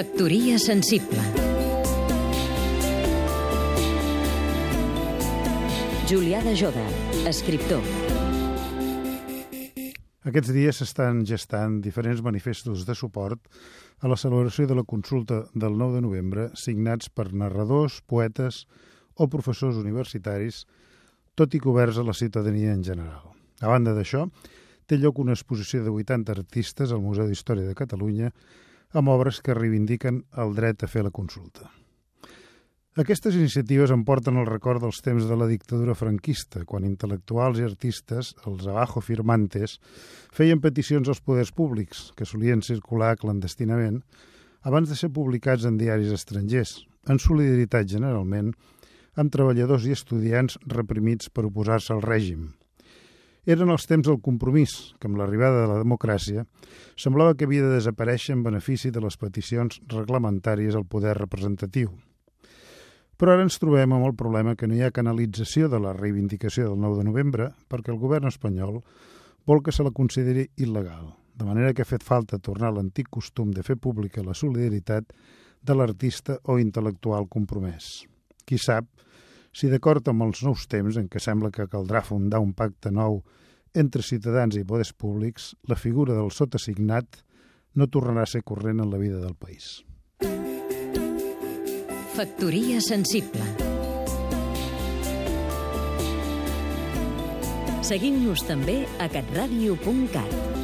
Factoria sensible Julià de Joda, escriptor Aquests dies s'estan gestant diferents manifestos de suport a la celebració de la consulta del 9 de novembre signats per narradors, poetes o professors universitaris, tot i coberts a la ciutadania en general. A banda d'això, té lloc una exposició de 80 artistes al Museu d'Història de Catalunya amb obres que reivindiquen el dret a fer la consulta. Aquestes iniciatives em porten al record dels temps de la dictadura franquista, quan intel·lectuals i artistes, els abajo firmantes, feien peticions als poders públics, que solien circular clandestinament, abans de ser publicats en diaris estrangers, en solidaritat generalment amb treballadors i estudiants reprimits per oposar-se al règim. Eren els temps del compromís, que amb l'arribada de la democràcia semblava que havia de desaparèixer en benefici de les peticions reglamentàries al poder representatiu. Però ara ens trobem amb el problema que no hi ha canalització de la reivindicació del 9 de novembre perquè el govern espanyol vol que se la consideri il·legal, de manera que ha fet falta tornar l'antic costum de fer pública la solidaritat de l'artista o intel·lectual compromès. Qui sap si d'acord amb els nous temps en què sembla que caldrà fundar un pacte nou entre ciutadans i poders públics, la figura del sotassignat no tornarà a ser corrent en la vida del país. Factoria sensible Seguim-nos també a catradio.cat